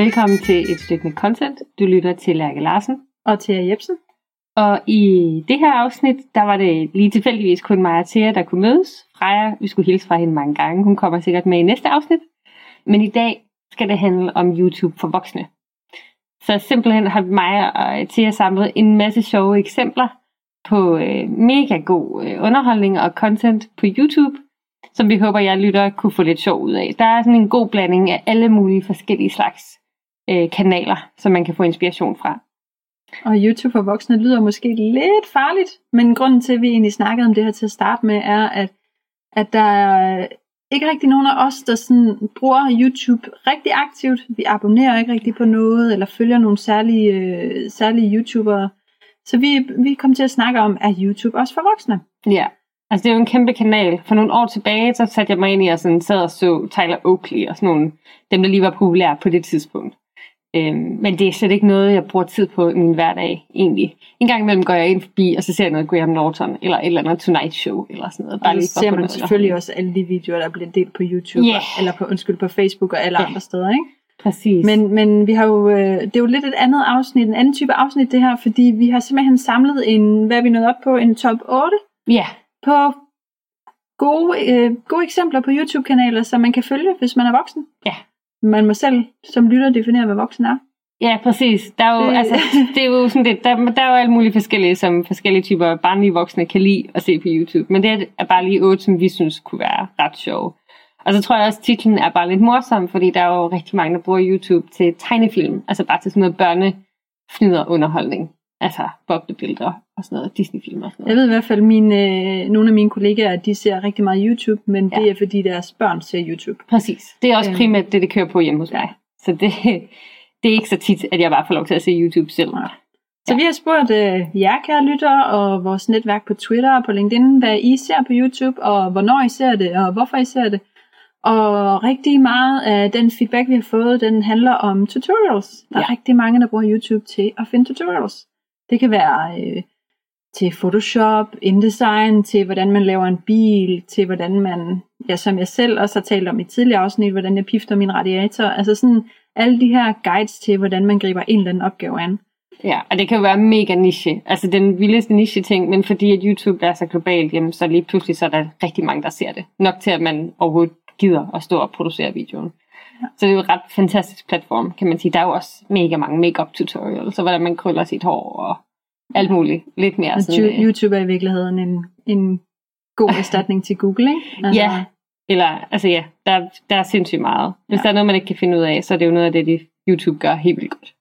Velkommen til et stykke med content. Du lytter til Lærke Larsen. Og til Jebsen. Og i det her afsnit, der var det lige tilfældigvis kun mig og Thea, der kunne mødes. Freja, vi skulle hilse fra hende mange gange. Hun kommer sikkert med i næste afsnit. Men i dag skal det handle om YouTube for voksne. Så simpelthen har mig og Thea samlet en masse sjove eksempler på øh, mega god øh, underholdning og content på YouTube, som vi håber, jeg lytter kunne få lidt sjov ud af. Der er sådan en god blanding af alle mulige forskellige slags øh, kanaler, som man kan få inspiration fra. Og YouTube for voksne lyder måske lidt farligt, men grunden til, at vi egentlig snakkede om det her til at starte med, er, at, at der er ikke rigtig nogen af os, der sådan bruger YouTube rigtig aktivt. Vi abonnerer ikke rigtig på noget, eller følger nogle særlige, øh, særlige YouTubere. Så vi, vi kom til at snakke om, er YouTube også for voksne? Ja, altså det er jo en kæmpe kanal. For nogle år tilbage, så satte jeg mig ind i og sådan sad og så Tyler Oakley og sådan nogle, dem der lige var populære på det tidspunkt. Øhm, men det er slet ikke noget, jeg bruger tid på i min hverdag, egentlig. En gang imellem går jeg ind forbi, og så ser jeg noget Graham Norton, eller et eller andet Tonight Show, eller sådan noget. Bare og lige ser man selvfølgelig også alle de videoer, der bliver delt på YouTube, yeah. eller på, undskyld, på Facebook og alle yeah. andre steder, ikke? Præcis. Men, men vi har jo, øh, det er jo lidt et andet afsnit, en anden type afsnit det her, fordi vi har simpelthen samlet en, hvad er vi nået op på, en top 8? Ja. På gode, øh, gode eksempler på YouTube-kanaler, som man kan følge, hvis man er voksen. Ja. Man må selv som lytter definere, hvad voksen er. Ja, præcis. Der er jo, det... Altså, det er jo sådan det, der, der er jo alle mulige forskellige, som forskellige typer barnlige voksne kan lide at se på YouTube. Men det er bare lige otte, som vi synes kunne være ret sjove. Og så tror jeg også, at titlen er bare lidt morsom, fordi der er jo rigtig mange, der bruger YouTube til tegnefilm. Altså bare til sådan noget børnefnider underholdning. Altså boblebilleder og sådan noget, Disney-film og sådan noget. Jeg ved i hvert fald, mine, øh, nogle af mine kollegaer, de ser rigtig meget YouTube, men ja. det er fordi deres børn ser YouTube. Præcis. Det er også øhm. primært det, det kører på hjemme hos mig. Så det, det er ikke så tit, at jeg bare får lov til at se YouTube selv. Ja. Så vi har spurgt øh, jer, kære lyttere, og vores netværk på Twitter og på LinkedIn, hvad I ser på YouTube, og hvornår I ser det, og hvorfor I ser det. Og rigtig meget af den feedback, vi har fået, den handler om tutorials. Der er ja. rigtig mange, der bruger YouTube til at finde tutorials. Det kan være øh, til Photoshop, InDesign, til hvordan man laver en bil, til hvordan man, ja, som jeg selv også har talt om i tidligere afsnit, hvordan jeg pifter min radiator. Altså sådan alle de her guides til, hvordan man griber en eller anden opgave an. Ja, og det kan jo være mega niche. Altså den vildeste niche ting, men fordi at YouTube er så globalt, jamen, så lige pludselig så er der rigtig mange, der ser det. Nok til, at man overhovedet gider at stå og producere videoen. Ja. Så det er jo et ret fantastisk platform, kan man sige. Der er jo også mega mange makeup tutorials, så hvordan man krøller sit hår og alt muligt. Lidt mere sådan, øh, YouTube er i virkeligheden en, en god erstatning til Google, ikke? Altså, ja, eller altså ja, der, der er sindssygt meget. Hvis ja. der er noget, man ikke kan finde ud af, så er det jo noget af det, de YouTube gør helt vildt godt.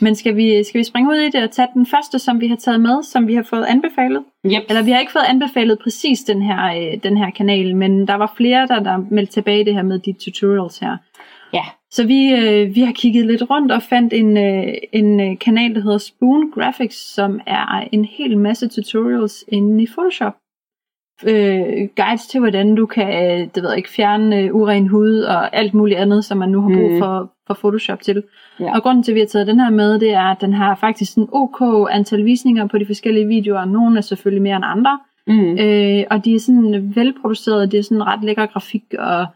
Men skal vi, skal vi springe ud i det og tage den første, som vi har taget med, som vi har fået anbefalet? Yep. Eller vi har ikke fået anbefalet præcis den her, øh, den her kanal, men der var flere, der, der meldte tilbage det her med de tutorials her. Så vi, øh, vi har kigget lidt rundt og fandt en, øh, en øh, kanal, der hedder Spoon Graphics, som er en hel masse tutorials inde i Photoshop. Øh, guides til, hvordan du kan øh, det ved jeg ikke, fjerne øh, uren hud og alt muligt andet, som man nu har brug mm. for, for Photoshop til. Ja. Og grunden til, at vi har taget den her med, det er, at den har faktisk en ok antal visninger på de forskellige videoer. Nogle er selvfølgelig mere end andre. Mm. Øh, og de er sådan velproducerede, det er sådan ret lækker grafik og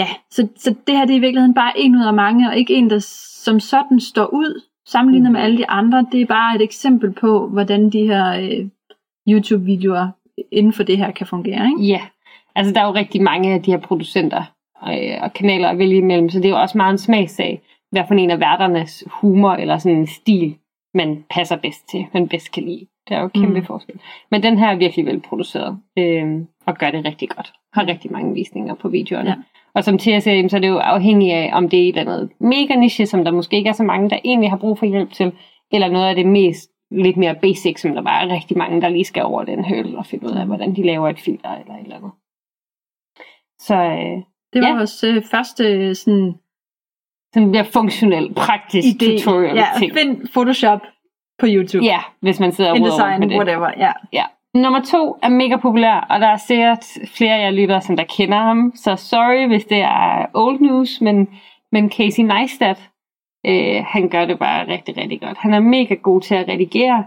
ja, så, så det her det er i virkeligheden bare en ud af mange, og ikke en, der som sådan står ud, sammenlignet mm. med alle de andre. Det er bare et eksempel på, hvordan de her øh, YouTube-videoer inden for det her kan fungere. Ikke? Ja, altså der er jo rigtig mange af de her producenter og, øh, og kanaler at vælge imellem, så det er jo også meget en smagsag, hvad for en af værternes humor eller sådan en stil, man passer bedst til, man bedst kan lide. Det er jo kæmpe mm. forskel. Men den her er virkelig velproduceret, øh, og gør det rigtig godt. Har rigtig mange visninger på videoerne. Ja. Og som Thea siger, så er det jo afhængigt af, om det er et eller andet mega niche, som der måske ikke er så mange, der egentlig har brug for hjælp til, eller noget af det mest lidt mere basic, som der bare er rigtig mange, der lige skal over den høl og finde ud af, hvordan de laver et filter eller et eller andet. Så øh, det var ja. vores øh, første sådan sådan mere funktionel, praktisk idé. tutorial ja, ting. find Photoshop på YouTube. Ja, hvis man sidder og InDesign, med det. whatever, ja. ja. Nummer to er mega populær, og der er sikkert flere af jer lytter, som der kender ham. Så sorry, hvis det er old news, men, men Casey Neistat, øh, han gør det bare rigtig, rigtig godt. Han er mega god til at redigere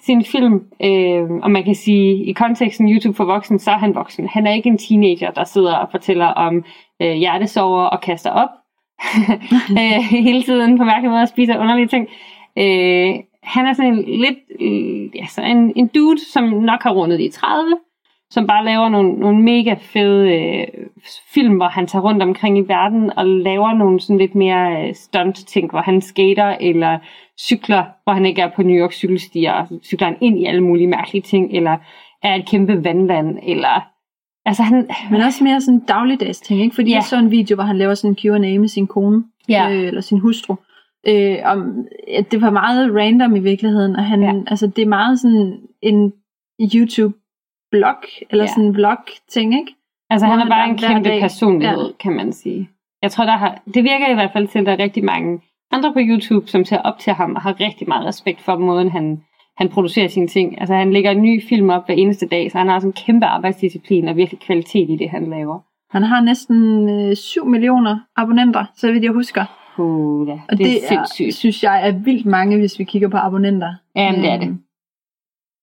sin film, øh, og man kan sige, i konteksten YouTube for voksen, så er han voksen. Han er ikke en teenager, der sidder og fortæller om øh, hjertesover og kaster op. øh, hele tiden på mærkelig måde og spiser underlige ting. Øh, han er sådan en lidt, øh, ja, så en, en dude, som nok har rundet i 30, som bare laver nogle, nogle mega fede øh, film, hvor han tager rundt omkring i verden og laver nogle sådan lidt mere øh, stunt-ting, hvor han skater eller cykler, hvor han ikke er på New York cykelstier, og cykler han ind i alle mulige mærkelige ting, eller er et kæmpe vandland, eller... Altså han... Men også mere sådan dagligdags ting, ikke? Fordi Ja. jeg så en video, hvor han laver sådan en Q&A med sin kone, Ja. øh, eller sin hustru. Øh, om, at det var meget random i virkeligheden, og han, Ja. ja. altså det er meget sådan en YouTube-blog, eller Ja. sådan en vlog-ting, ikke? Altså Hvor han er bare en kæmpe dag- personlighed, ja. kan man sige. Jeg tror, der har, det virker i hvert fald til, at der er rigtig mange andre på YouTube, som ser op til ham og har rigtig meget respekt for måden, han, han producerer sine ting. Altså han lægger en ny film op hver eneste dag, så han har sådan en kæmpe arbejdsdisciplin og virkelig kvalitet i det, han laver. Han har næsten øh, 7 millioner abonnenter, så vidt jeg husker. Uh, ja, Og det, det, er sindssygt. er, synes jeg er vildt mange, hvis vi kigger på abonnenter. Jamen, det er det. Øhm,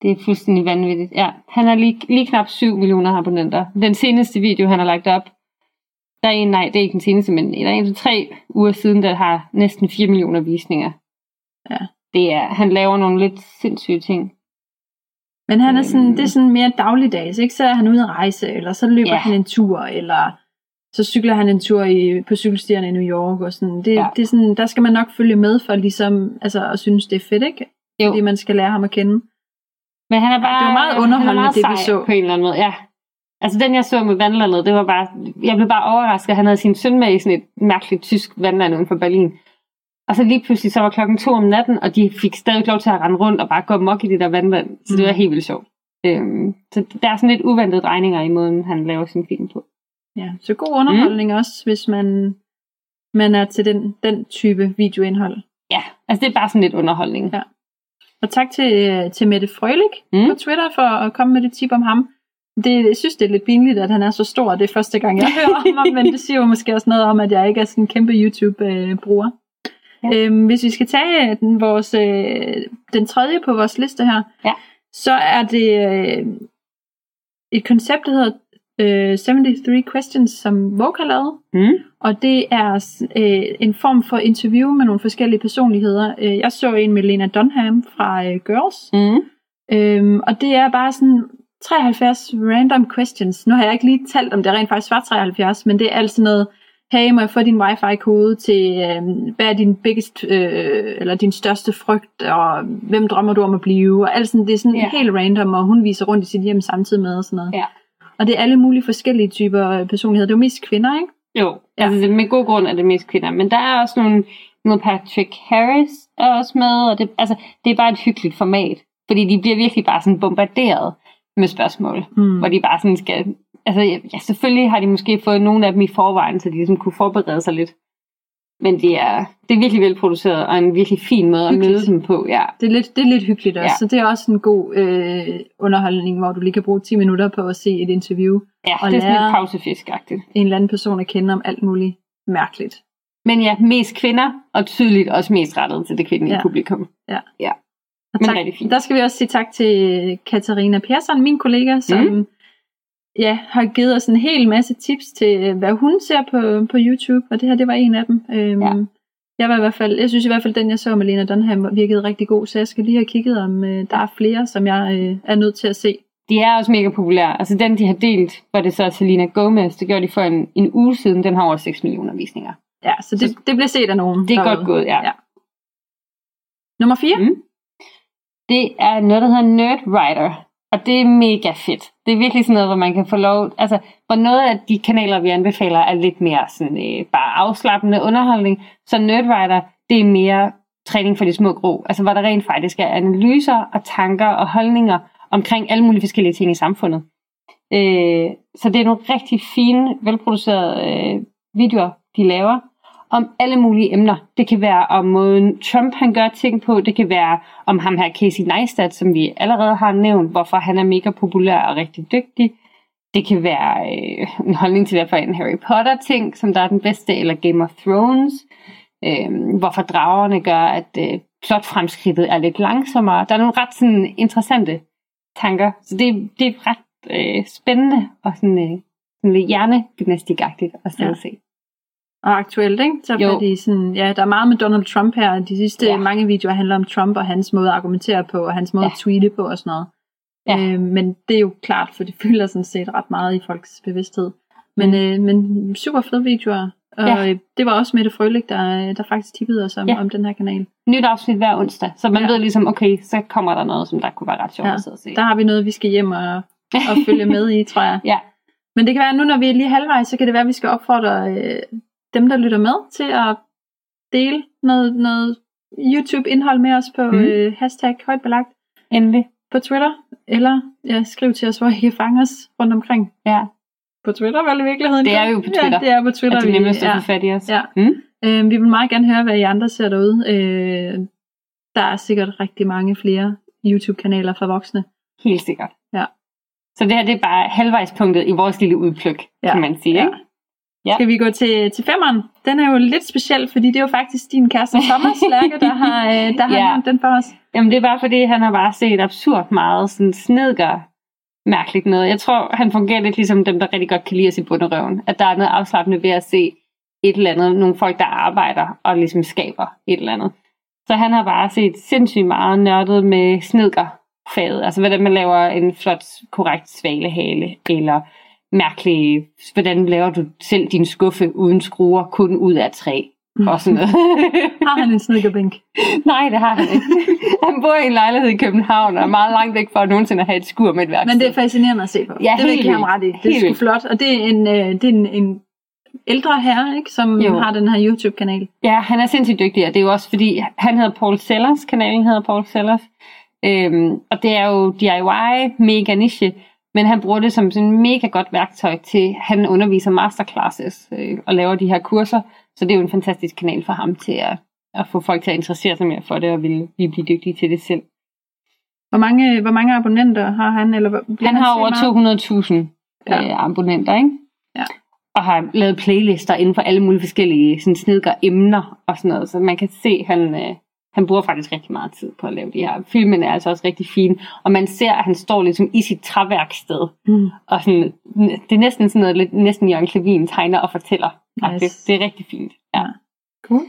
Det er fuldstændig vanvittigt. Ja, han har lige, lige knap 7 millioner abonnenter. Den seneste video, han har lagt op, der er en, nej, det er ikke den seneste, men der er en til tre uger siden, der har næsten 4 millioner visninger. Ja. Det er, han laver nogle lidt sindssyge ting. Men han er sådan, Øhm. det er sådan mere dagligdags, ikke? Så er han ude at rejse, eller så løber ja. han en tur, eller så cykler han en tur i, på cykelstierne i New York, og sådan. Det, Ja. det er sådan, der skal man nok følge med for ligesom, altså at synes, det er fedt, ikke? Jo. Fordi man skal lære ham at kende. Men han er bare, det var meget er underholdende, meget det vi så. På en eller anden måde, ja. Altså den, jeg så med vandlandet, det var bare... Jeg blev bare overrasket. Han havde sin søn med i sådan et mærkeligt tysk vandland uden for Berlin. Og så lige pludselig, så var klokken to om natten, og de fik stadig lov til at rende rundt og bare gå amok i det der vandland. Så det Mm. var helt vildt sjovt. Øhm, så der er sådan lidt uventede drejninger i måden, han laver sin film på. Ja, så god underholdning mm. også, hvis man, man er til den, den type videoindhold. Ja, altså det er bare sådan lidt underholdning. Ja. Og tak til, til Mette Frølik Mm. på Twitter for at komme med det tip om ham. Det, jeg synes, det er lidt pinligt, at han er så stor. Det er første gang, jeg hører om ham, men det siger jo måske også noget om, at jeg ikke er sådan en kæmpe YouTube-bruger. Ja. Ja. Øhm, hvis vi skal tage den, vores, øh, den tredje på vores liste her, Ja. så er det øh, et koncept, der hedder øh, 73 Questions, som Vogue har lavet. Mm. Og det er øh, en form for interview med nogle forskellige personligheder. Øh, jeg så en med Lena Dunham fra øh, Girls. Mm. Øhm, og det er bare sådan 73 random questions. Nu har jeg ikke lige talt om det rent faktisk var 73, men det er altså noget, hey, må jeg få din wifi-kode til, øh, hvad er din biggest, øh, eller din største frygt, og hvem drømmer du om at blive, og alt sådan, det er sådan yeah. helt random, og hun viser rundt i sit hjem samtidig med og sådan noget. Ja. Og det er alle mulige forskellige typer øh, personligheder. Det er jo mest kvinder, ikke? Jo, ja. altså med god grund er det mest kvinder. Men der er også nogle, Neil Patrick Harris er også med, og det, altså, det er bare et hyggeligt format. Fordi de bliver virkelig bare sådan bombarderet med spørgsmål, Mm. hvor de bare sådan skal... Altså ja, selvfølgelig har de måske fået nogle af dem i forvejen, så de ligesom kunne forberede sig lidt. Men det er, det er virkelig velproduceret, og en virkelig fin måde at Hyggeligt. møde dem på. Ja. Det er lidt, det er lidt hyggeligt også, Ja. ja. så det er også en god øh, underholdning, hvor du lige kan bruge 10 minutter på at se et interview. ja, Og det er sådan lidt pausefiskagtigt. En eller anden person at kende om alt muligt mærkeligt. Men ja, mest kvinder, og tydeligt også mest rettet til det kvindelige Ja. publikum. Og Men tak, rigtig fint. der skal vi også sige tak til Katarina Persson, min kollega, som mm. Ja, har givet os en hel masse tips til, øh, hvad hun ser på, på YouTube, og det her, det var en af dem. Øhm, Ja. Jeg, var i hvert fald, jeg synes i hvert fald, den jeg så med Lena Dunham virkede rigtig god, så jeg skal lige have kigget om, øh, der er flere, som jeg øh, er nødt til at se. De er også mega populære. Altså den, de har delt, hvor det så Selena Gomez, det gjorde de for en, en uge siden, den har over 6 millioner visninger. Ja, så det, det bliver set af nogen. Det er godt gået, ja. Ja. Nummer 4. Mm. Det er noget, der hedder Nerdwriter, og det er mega fedt. Det er virkelig sådan noget, hvor man kan få lov... Altså, hvor noget af de kanaler, vi anbefaler, er lidt mere sådan, øh, bare afslappende underholdning. Så Nerdwriter, det er mere træning for de små grå. Altså, hvor der rent faktisk er analyser og tanker og holdninger omkring alle mulige forskellige ting i samfundet. Øh, så det er nogle rigtig fine, velproducerede øh, videoer, de laver om alle mulige emner. Det kan være om måden Trump han gør ting på, det kan være om ham her Casey Neistat, som vi allerede har nævnt, hvorfor han er mega populær og rigtig dygtig. Det kan være øh, en holdning til, hvorfor en Harry Potter ting, som der er den bedste, eller Game of Thrones. Øh, hvorfor dragerne gør, at øh, plotfremskridtet er lidt langsommere. Der er nogle ret sådan, interessante tanker, så det, det er ret øh, spændende og sådan, øh, sådan lidt hjernegymnastikagtigt at sidde Ja. og se. Og aktuelt, ikke? Så Jo. de sådan, ja, der er meget med Donald Trump her. De sidste Ja. mange videoer handler om Trump og hans måde at argumentere på, og hans måde Ja. at tweete på og sådan noget. Ja. Øh, men det er jo klart, for det fylder sådan set ret meget i folks bevidsthed. Men, Mm. øh, men super fede videoer. Og Ja. øh, det var også Mette Frølich, der, der faktisk tippede os om, ja. om den her kanal. Nyt afsnit hver onsdag, så man Ja. ved ligesom, okay, så kommer der noget, som der kunne være ret sjovt Ja, at sidde og se. Der har vi noget, vi skal hjem og, og følge med i, tror jeg. Ja. Men det kan være, at nu når vi er lige halvvejs, så kan det være, at vi skal opfordre øh, dem, der lytter med, til at dele noget, noget YouTube-indhold med os på Mm. øh, hashtag højt belagt Endelig. på Twitter, eller ja, skriv til os, hvor I kan fange os rundt omkring. Ja, På Twitter vel i virkeligheden? Det er jo på Twitter. Ja, det er på Twitter. at det er vi- nemmest at få fat i os. Ja. Mm? Øh, vi vil meget gerne høre, hvad I andre ser derude. Øh, der er sikkert rigtig mange flere YouTube-kanaler for voksne. Helt sikkert. Ja. Så det her, det er bare halvvejspunktet i vores lille udpluk, Ja. kan man sige. Ja. Ikke? Ja. Skal vi gå til, til femmeren? Den er jo lidt speciel, fordi det er jo faktisk din kæreste Thomas Lærke, der har, øh, der har Ja. den for os. Jamen det er bare fordi, han har bare set absurd meget sådan snedgør mærkeligt noget. Jeg tror, han fungerer lidt ligesom dem, der rigtig godt kan lide at se bunderøven. At der er noget afslappende ved at se et eller andet, nogle folk, der arbejder og ligesom skaber et eller andet. Så han har bare set sindssygt meget nørdet med snedgørfaget. Altså hvordan man laver en flot, korrekt svalehale, eller mærkelig, hvordan laver du selv din skuffe uden skruer, kun ud af træ, og sådan noget. Har han en snedkerbænk? Nej, det har han ikke. Han bor i en lejlighed i København og er meget langt væk fra nogensinde at have et skur med et værksted. Men det er fascinerende at se på. Ja, det vil jeg give ham ret i. Det er sgu flot. Og det er en, øh, det er en, en ældre herre, ikke, som jo. har den her YouTube-kanal. Ja, han er sindssygt dygtig, og det er jo også fordi, han hedder Paul Sellers, kanalen hedder Paul Sellers, øhm, og det er jo DIY, mega niche, men han bruger det som sådan en mega godt værktøj til, han underviser masterclasses øh, og laver de her kurser, så det er jo en fantastisk kanal for ham til at, at få folk til at interessere sig mere for det, og vil, vil blive dygtige til det selv. Hvor mange, hvor mange abonnenter har han? Eller bliver Han har over meget? 200.000 Ja. øh, abonnenter, ikke? Ja. Og har lavet playlister inden for alle mulige forskellige sådan snedgør emner og sådan noget. Så man kan se, han, øh, han bruger faktisk rigtig meget tid på at lave de her. Filmen er altså også rigtig fin. Og man ser, at han står ligesom i sit træværksted. Mm. Og sådan, det er næsten sådan noget, næsten Jørgen Klevin tegner og fortæller. Nice. Det, det er rigtig fint. Ja. Cool.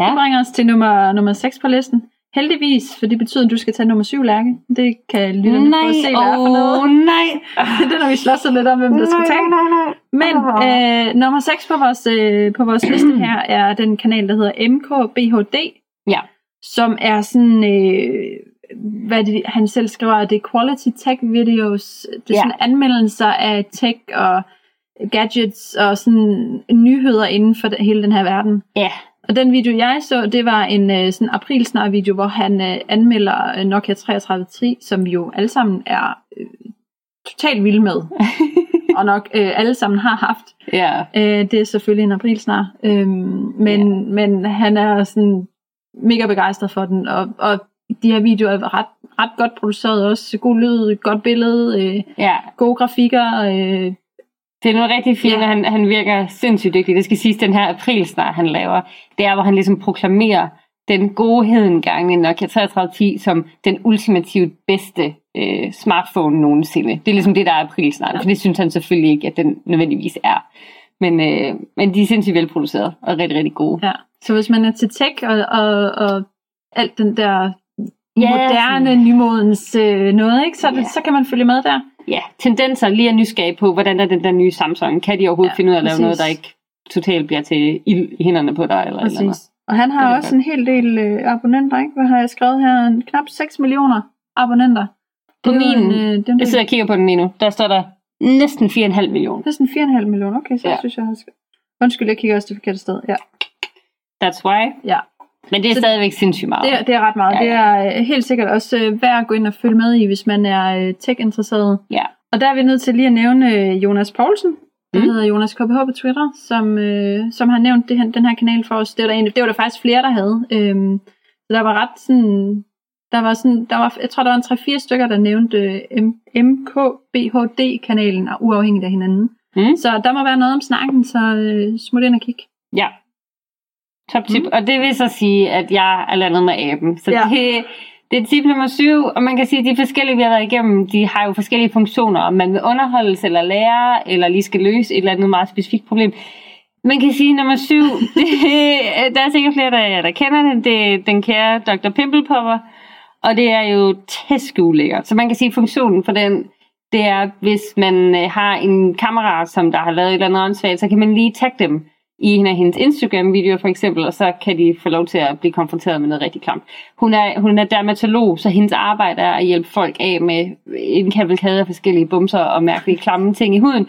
Ja. Det bringer os til nummer, nummer 6 på listen. Heldigvis, for det betyder, at du skal tage nummer 7, Lærke. Det kan lytterne Nej, få se, hvad er for noget. nej. det er når vi slås lidt om, hvem der skal tage. nej, nej. Men øh, nummer 6 på vores, øh, på vores liste her er den kanal, der hedder MKBHD. Ja. Som er sådan, øh, hvad det, han selv skriver, det er quality tech videos. Det er Ja. sådan anmeldelser af tech og gadgets og sådan nyheder inden for hele den her verden. Ja, Og den video, jeg så, det var en øh, sådan aprilsnar video, hvor han øh, anmelder øh, Nokia 3310, som jo alle sammen er øh, totalt vilde med, og nok øh, alle sammen har haft. ja. Øh, det er selvfølgelig en aprilsnar, øh, men, men han er sådan mega begejstret for den, og, og de her videoer er ret, ret godt produceret også. God lyd, godt billede, øh, ja. gode grafikker. Øh, Det er noget rigtig fint, Ja. og han, han virker sindssygt dygtig. Det skal siges, den her aprilsnar, han laver, det er, hvor han ligesom proklamerer den godheden gang i Nokia 3310 som den ultimativt bedste øh, smartphone nogensinde. Det er ligesom det, der er aprilsnar, Ja. for det synes han selvfølgelig ikke, at den nødvendigvis er. Men, øh, men de er sindssygt velproduceret og rigtig, rigtig gode. ja. Så hvis man er til tech og, og, og alt den der Ja, moderne, sådan- nymodens øh, noget, ikke? Så, Ja. så kan man følge med der. Ja, tendenser lige er nysgerrig på, hvordan er den der nye Samsung? Kan de overhovedet Ja, finde ud af at lave præcis. noget, der ikke totalt bliver til ild i hænderne på dig? Eller, eller noget? Præcis. Og han har også en hel del øh, abonnenter, ikke? Hvad har jeg skrevet her? En knap 6 millioner abonnenter. På Det min, en, øh, det er en jeg sidder og kigger på den lige nu, der står der næsten 4,5 millioner. Næsten 4,5 millioner. Okay, så. Ja. jeg synes jeg har skrevet. Undskyld, jeg kigger også det forkerte sted. Ja, That's why. ja. Men det er Så- stadigvæk sindssygt meget. Det, er, det er ret meget. Ja, Det er øh, helt sikkert også øh, værd at gå ind og følge med i, hvis man er øh, tech-interesseret. Ja. Og der er vi nødt til lige at nævne Jonas Poulsen, der Mm. hedder Jonas KBH på Twitter, som, øh, som har nævnt det, her- den her kanal for os. Det var der, egentlig, det var der faktisk flere, der havde. Øhm, så der var ret sådan... Der var sådan, der var, jeg tror, der var en 3-4 stykker, der nævnte øh, MKBHD-kanalen, uafhængigt af hinanden. Mm. Så der må være noget om snakken, så øh, smut ind og kig. Ja. Top tip. Mm. Og det vil så sige, at jeg er landet med aben. Så Ja. det, det er tip nummer syv, og man kan sige, at de forskellige, vi har været igennem, de har jo forskellige funktioner. Om man vil underholdes eller lære, eller lige skal løse et eller andet meget specifikt problem. Man kan sige nummer syv, det, der er sikkert flere, der, der kender den, det er den kære Dr. Pimple Popper, og det er jo tæskeulækkert. Så man kan sige, funktionen for den, det er, hvis man øh, har en kammerat, som der har lavet et eller andet åndssvagt, så kan man lige tagge dem i en af hendes Instagram-videoer for eksempel, og så kan de få lov til at blive konfronteret med noget rigtig klamt. Hun er, hun er dermatolog, så hendes arbejde er at hjælpe folk af med en kavalkade af forskellige bumser og mærkelige klamme ting i huden.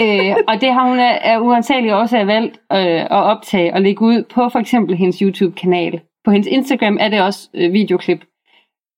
Øh, og det har hun af, af uantagelige årsager valgt øh, at optage og lægge ud på for eksempel hendes YouTube-kanal. På hendes Instagram er det også øh, videoklip.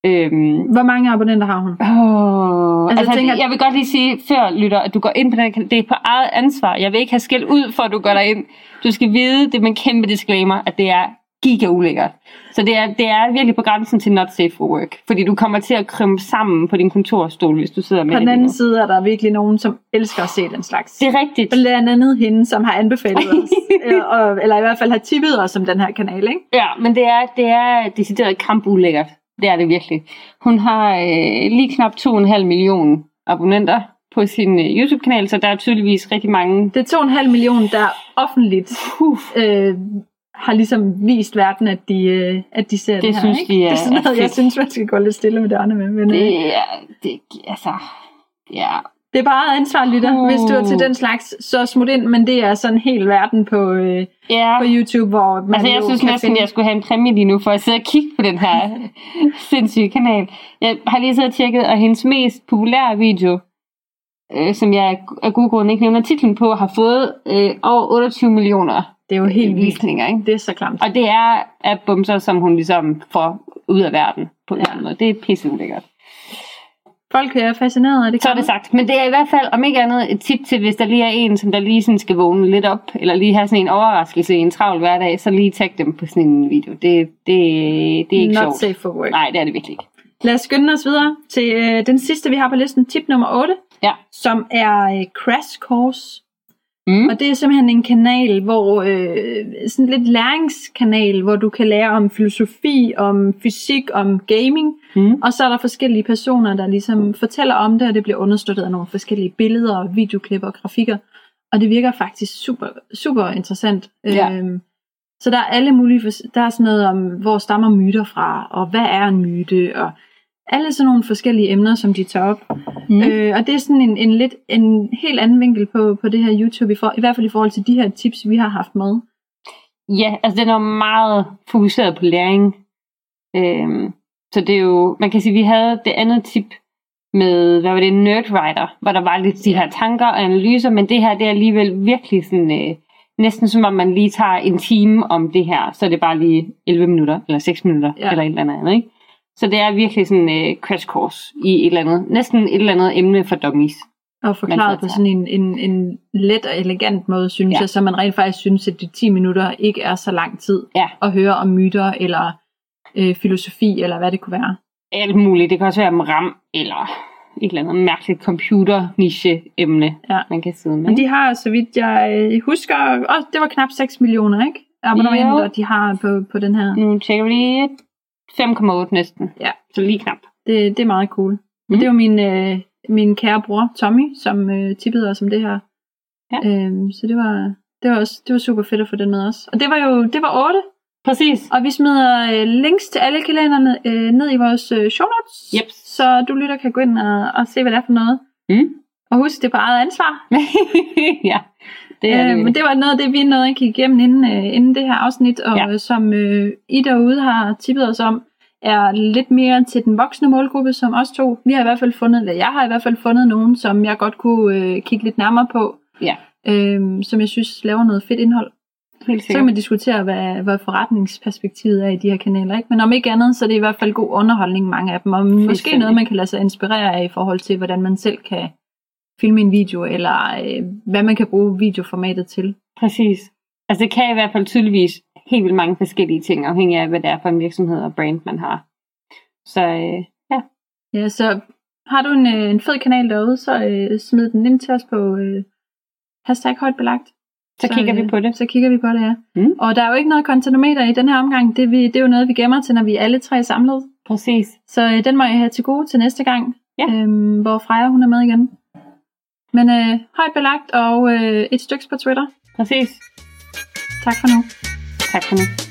Øhm, Hvor mange abonnenter har hun? Oh, Altså, altså, jeg tænker- jeg vil godt lige sige før, lytter, at du går ind på den. Det er på eget ansvar. Jeg vil ikke have skæld ud, for at du går derind. Du skal vide, det med en kæmpe disclaimer, at det er giga ulækkert. Så det er, det er virkelig på grænsen til not safe for work. Fordi du kommer til at krympe sammen på din kontorstol, hvis du sidder med På det. den anden nu. side er der virkelig nogen, som elsker at se den slags. Det er rigtigt. Blandt andet hende, som har anbefalet os, eller, og, eller i hvert fald har tippet os om den her kanal, ikke? Ja, men det er, det er decideret kampulækkert. Det er det virkelig. Hun har øh, lige knap 2,5 millioner abonnenter på sin øh, YouTube-kanal, så der er tydeligvis rigtig mange... Det er 2,5 millioner, der offentligt Puh, øh, har ligesom vist verden, at de, øh, at de ser det, Det her. synes ikke? de er- det er sådan er noget, jeg fedt. synes, man skal gå lidt stille med dørene med. Men, øh, det er... Det, altså... Ja, det er bare ansvar, lytter. Uh. Hvis du er til den slags, så smut ind, men det er sådan en hel verden på, øh, ja. på YouTube, hvor man Altså, jeg synes næsten, finde... jeg skulle have en præmie lige nu, for at sidde og kigge på den her sindssyge kanal. Jeg har lige siddet og tjekket, og hendes mest populære video, øh, som jeg af gode grunde ikke nævner titlen på, har fået øh, over 28 millioner Det er jo helt vildt. visninger. Ikke? Det er så klamt. Og det er af bumser, som hun ligesom får ud af verden på en Ja. måde. Det er pisse ulækkert. Folk er fascineret af det. Så er det sagt. Men det er i hvert fald, om ikke andet, et tip til, hvis der lige er en, som der lige sådan skal vågne lidt op, eller lige have sådan en overraskelse i en travl hverdag, så lige tag dem på sådan en video. Det, det, det er ikke Not sjovt. safe for work. Nej, det er det virkelig ikke. Lad os skynde os videre til øh, den sidste, vi har på listen, tip nummer 8, Ja. som er øh, Crash Course. Mm. Og det er simpelthen en kanal, hvor øh, sådan lidt læringskanal, hvor du kan lære om filosofi, om fysik, om gaming. Mm. Og så er der forskellige personer, der ligesom fortæller om det, og det bliver understøttet af nogle forskellige billeder, videoklip og grafikker. Og det virker faktisk super, super interessant. Ja. Øhm, så der er alle mulige, der er sådan noget om, hvor stammer myter fra, og hvad er en myte, og alle sådan nogle forskellige emner, som de tager op. Mm. Øh, og det er sådan en, en lidt en helt anden vinkel på, på det her YouTube, i, for, i hvert fald i forhold til de her tips, vi har haft med. Ja, altså den er meget fokuseret på læring. Øhm, så det er jo, man kan sige, vi havde det andet tip med, hvad var det, Nerdwriter, hvor der var lidt de her tanker og analyser, men det her, det er alligevel virkelig sådan, øh, næsten som om man lige tager en time om det her, så er det bare lige 11 minutter, eller 6 minutter, Ja. eller et eller andet, ikke? Så det er virkelig sådan en øh, crash course i et eller andet, næsten et eller andet emne for dummies. Og forklaret på sådan en, en, en let og elegant måde, synes ja. Jeg, så man rent faktisk synes, at de 10 minutter ikke er så lang tid Ja. at høre om myter, eller øh, filosofi, eller hvad det kunne være. Alt muligt. Det kan også være om RAM, eller et eller andet mærkeligt computer-niche-emne, Ja. man kan sidde med. Men de har, så vidt jeg øh, husker, også, det var knap 6 millioner, ikke? Abonnementer, Jo. de har på, på den her. Nu tjekker vi lige 5,8 næsten. Ja. Så lige knap. Det, det er meget cool. Mm. Mm. Det var min, øh, min kære bror, Tommy, som øh, tippede os om det her. Ja. Øhm, så det var, det var også det var super fedt at få den med os. Og det var jo det var 8, Præcis. og vi smider øh, links til alle kalenderne øh, ned i vores øh, show notes, Yep. så du lytter kan gå ind og, og se, hvad det er for noget. Mm. Og husk, det er på eget ansvar. ja, det er Øh, det. men det var noget af det, vi nåede at kigge igennem inden, øh, inden det her afsnit, og ja. Som øh, I derude har tippet os om, er lidt mere til den voksne målgruppe, som os to. Vi har i hvert fald fundet, eller jeg har i hvert fald fundet nogen, som jeg godt kunne øh, kigge lidt nærmere på, Ja, øh, som jeg synes laver noget fedt indhold. helt Så kan sikkert. man diskutere, hvad, hvad forretningsperspektivet er i de her kanaler. Ikke? Men om ikke andet, så er det i hvert fald god underholdning, mange af dem. Og måske noget, man kan lade sig inspirere af i forhold til, hvordan man selv kan filme en video, eller øh, hvad man kan bruge videoformatet til. Præcis. Altså det kan i hvert fald tydeligvis helt vildt mange forskellige ting, afhængig af, hvad det er for en virksomhed og brand, man har. Så øh, ja, Ja, så har du en, øh, en fed kanal derude, så øh, smid den ind til os på øh, hashtag højt belagt. så, så kigger øh, vi på det. Så kigger vi på det, ja. Mm. Og der er jo ikke noget kontinumeter i den her omgang. Det, er vi, det er jo noget, vi gemmer til, når vi er alle tre samlet. Præcis. Så øh, den må jeg have til gode til næste gang, Ja. øhm, hvor Freja hun er med igen. Men øh, højt belagt og øh, et stykke på Twitter. Præcis. Tak for nu. Tak for nu.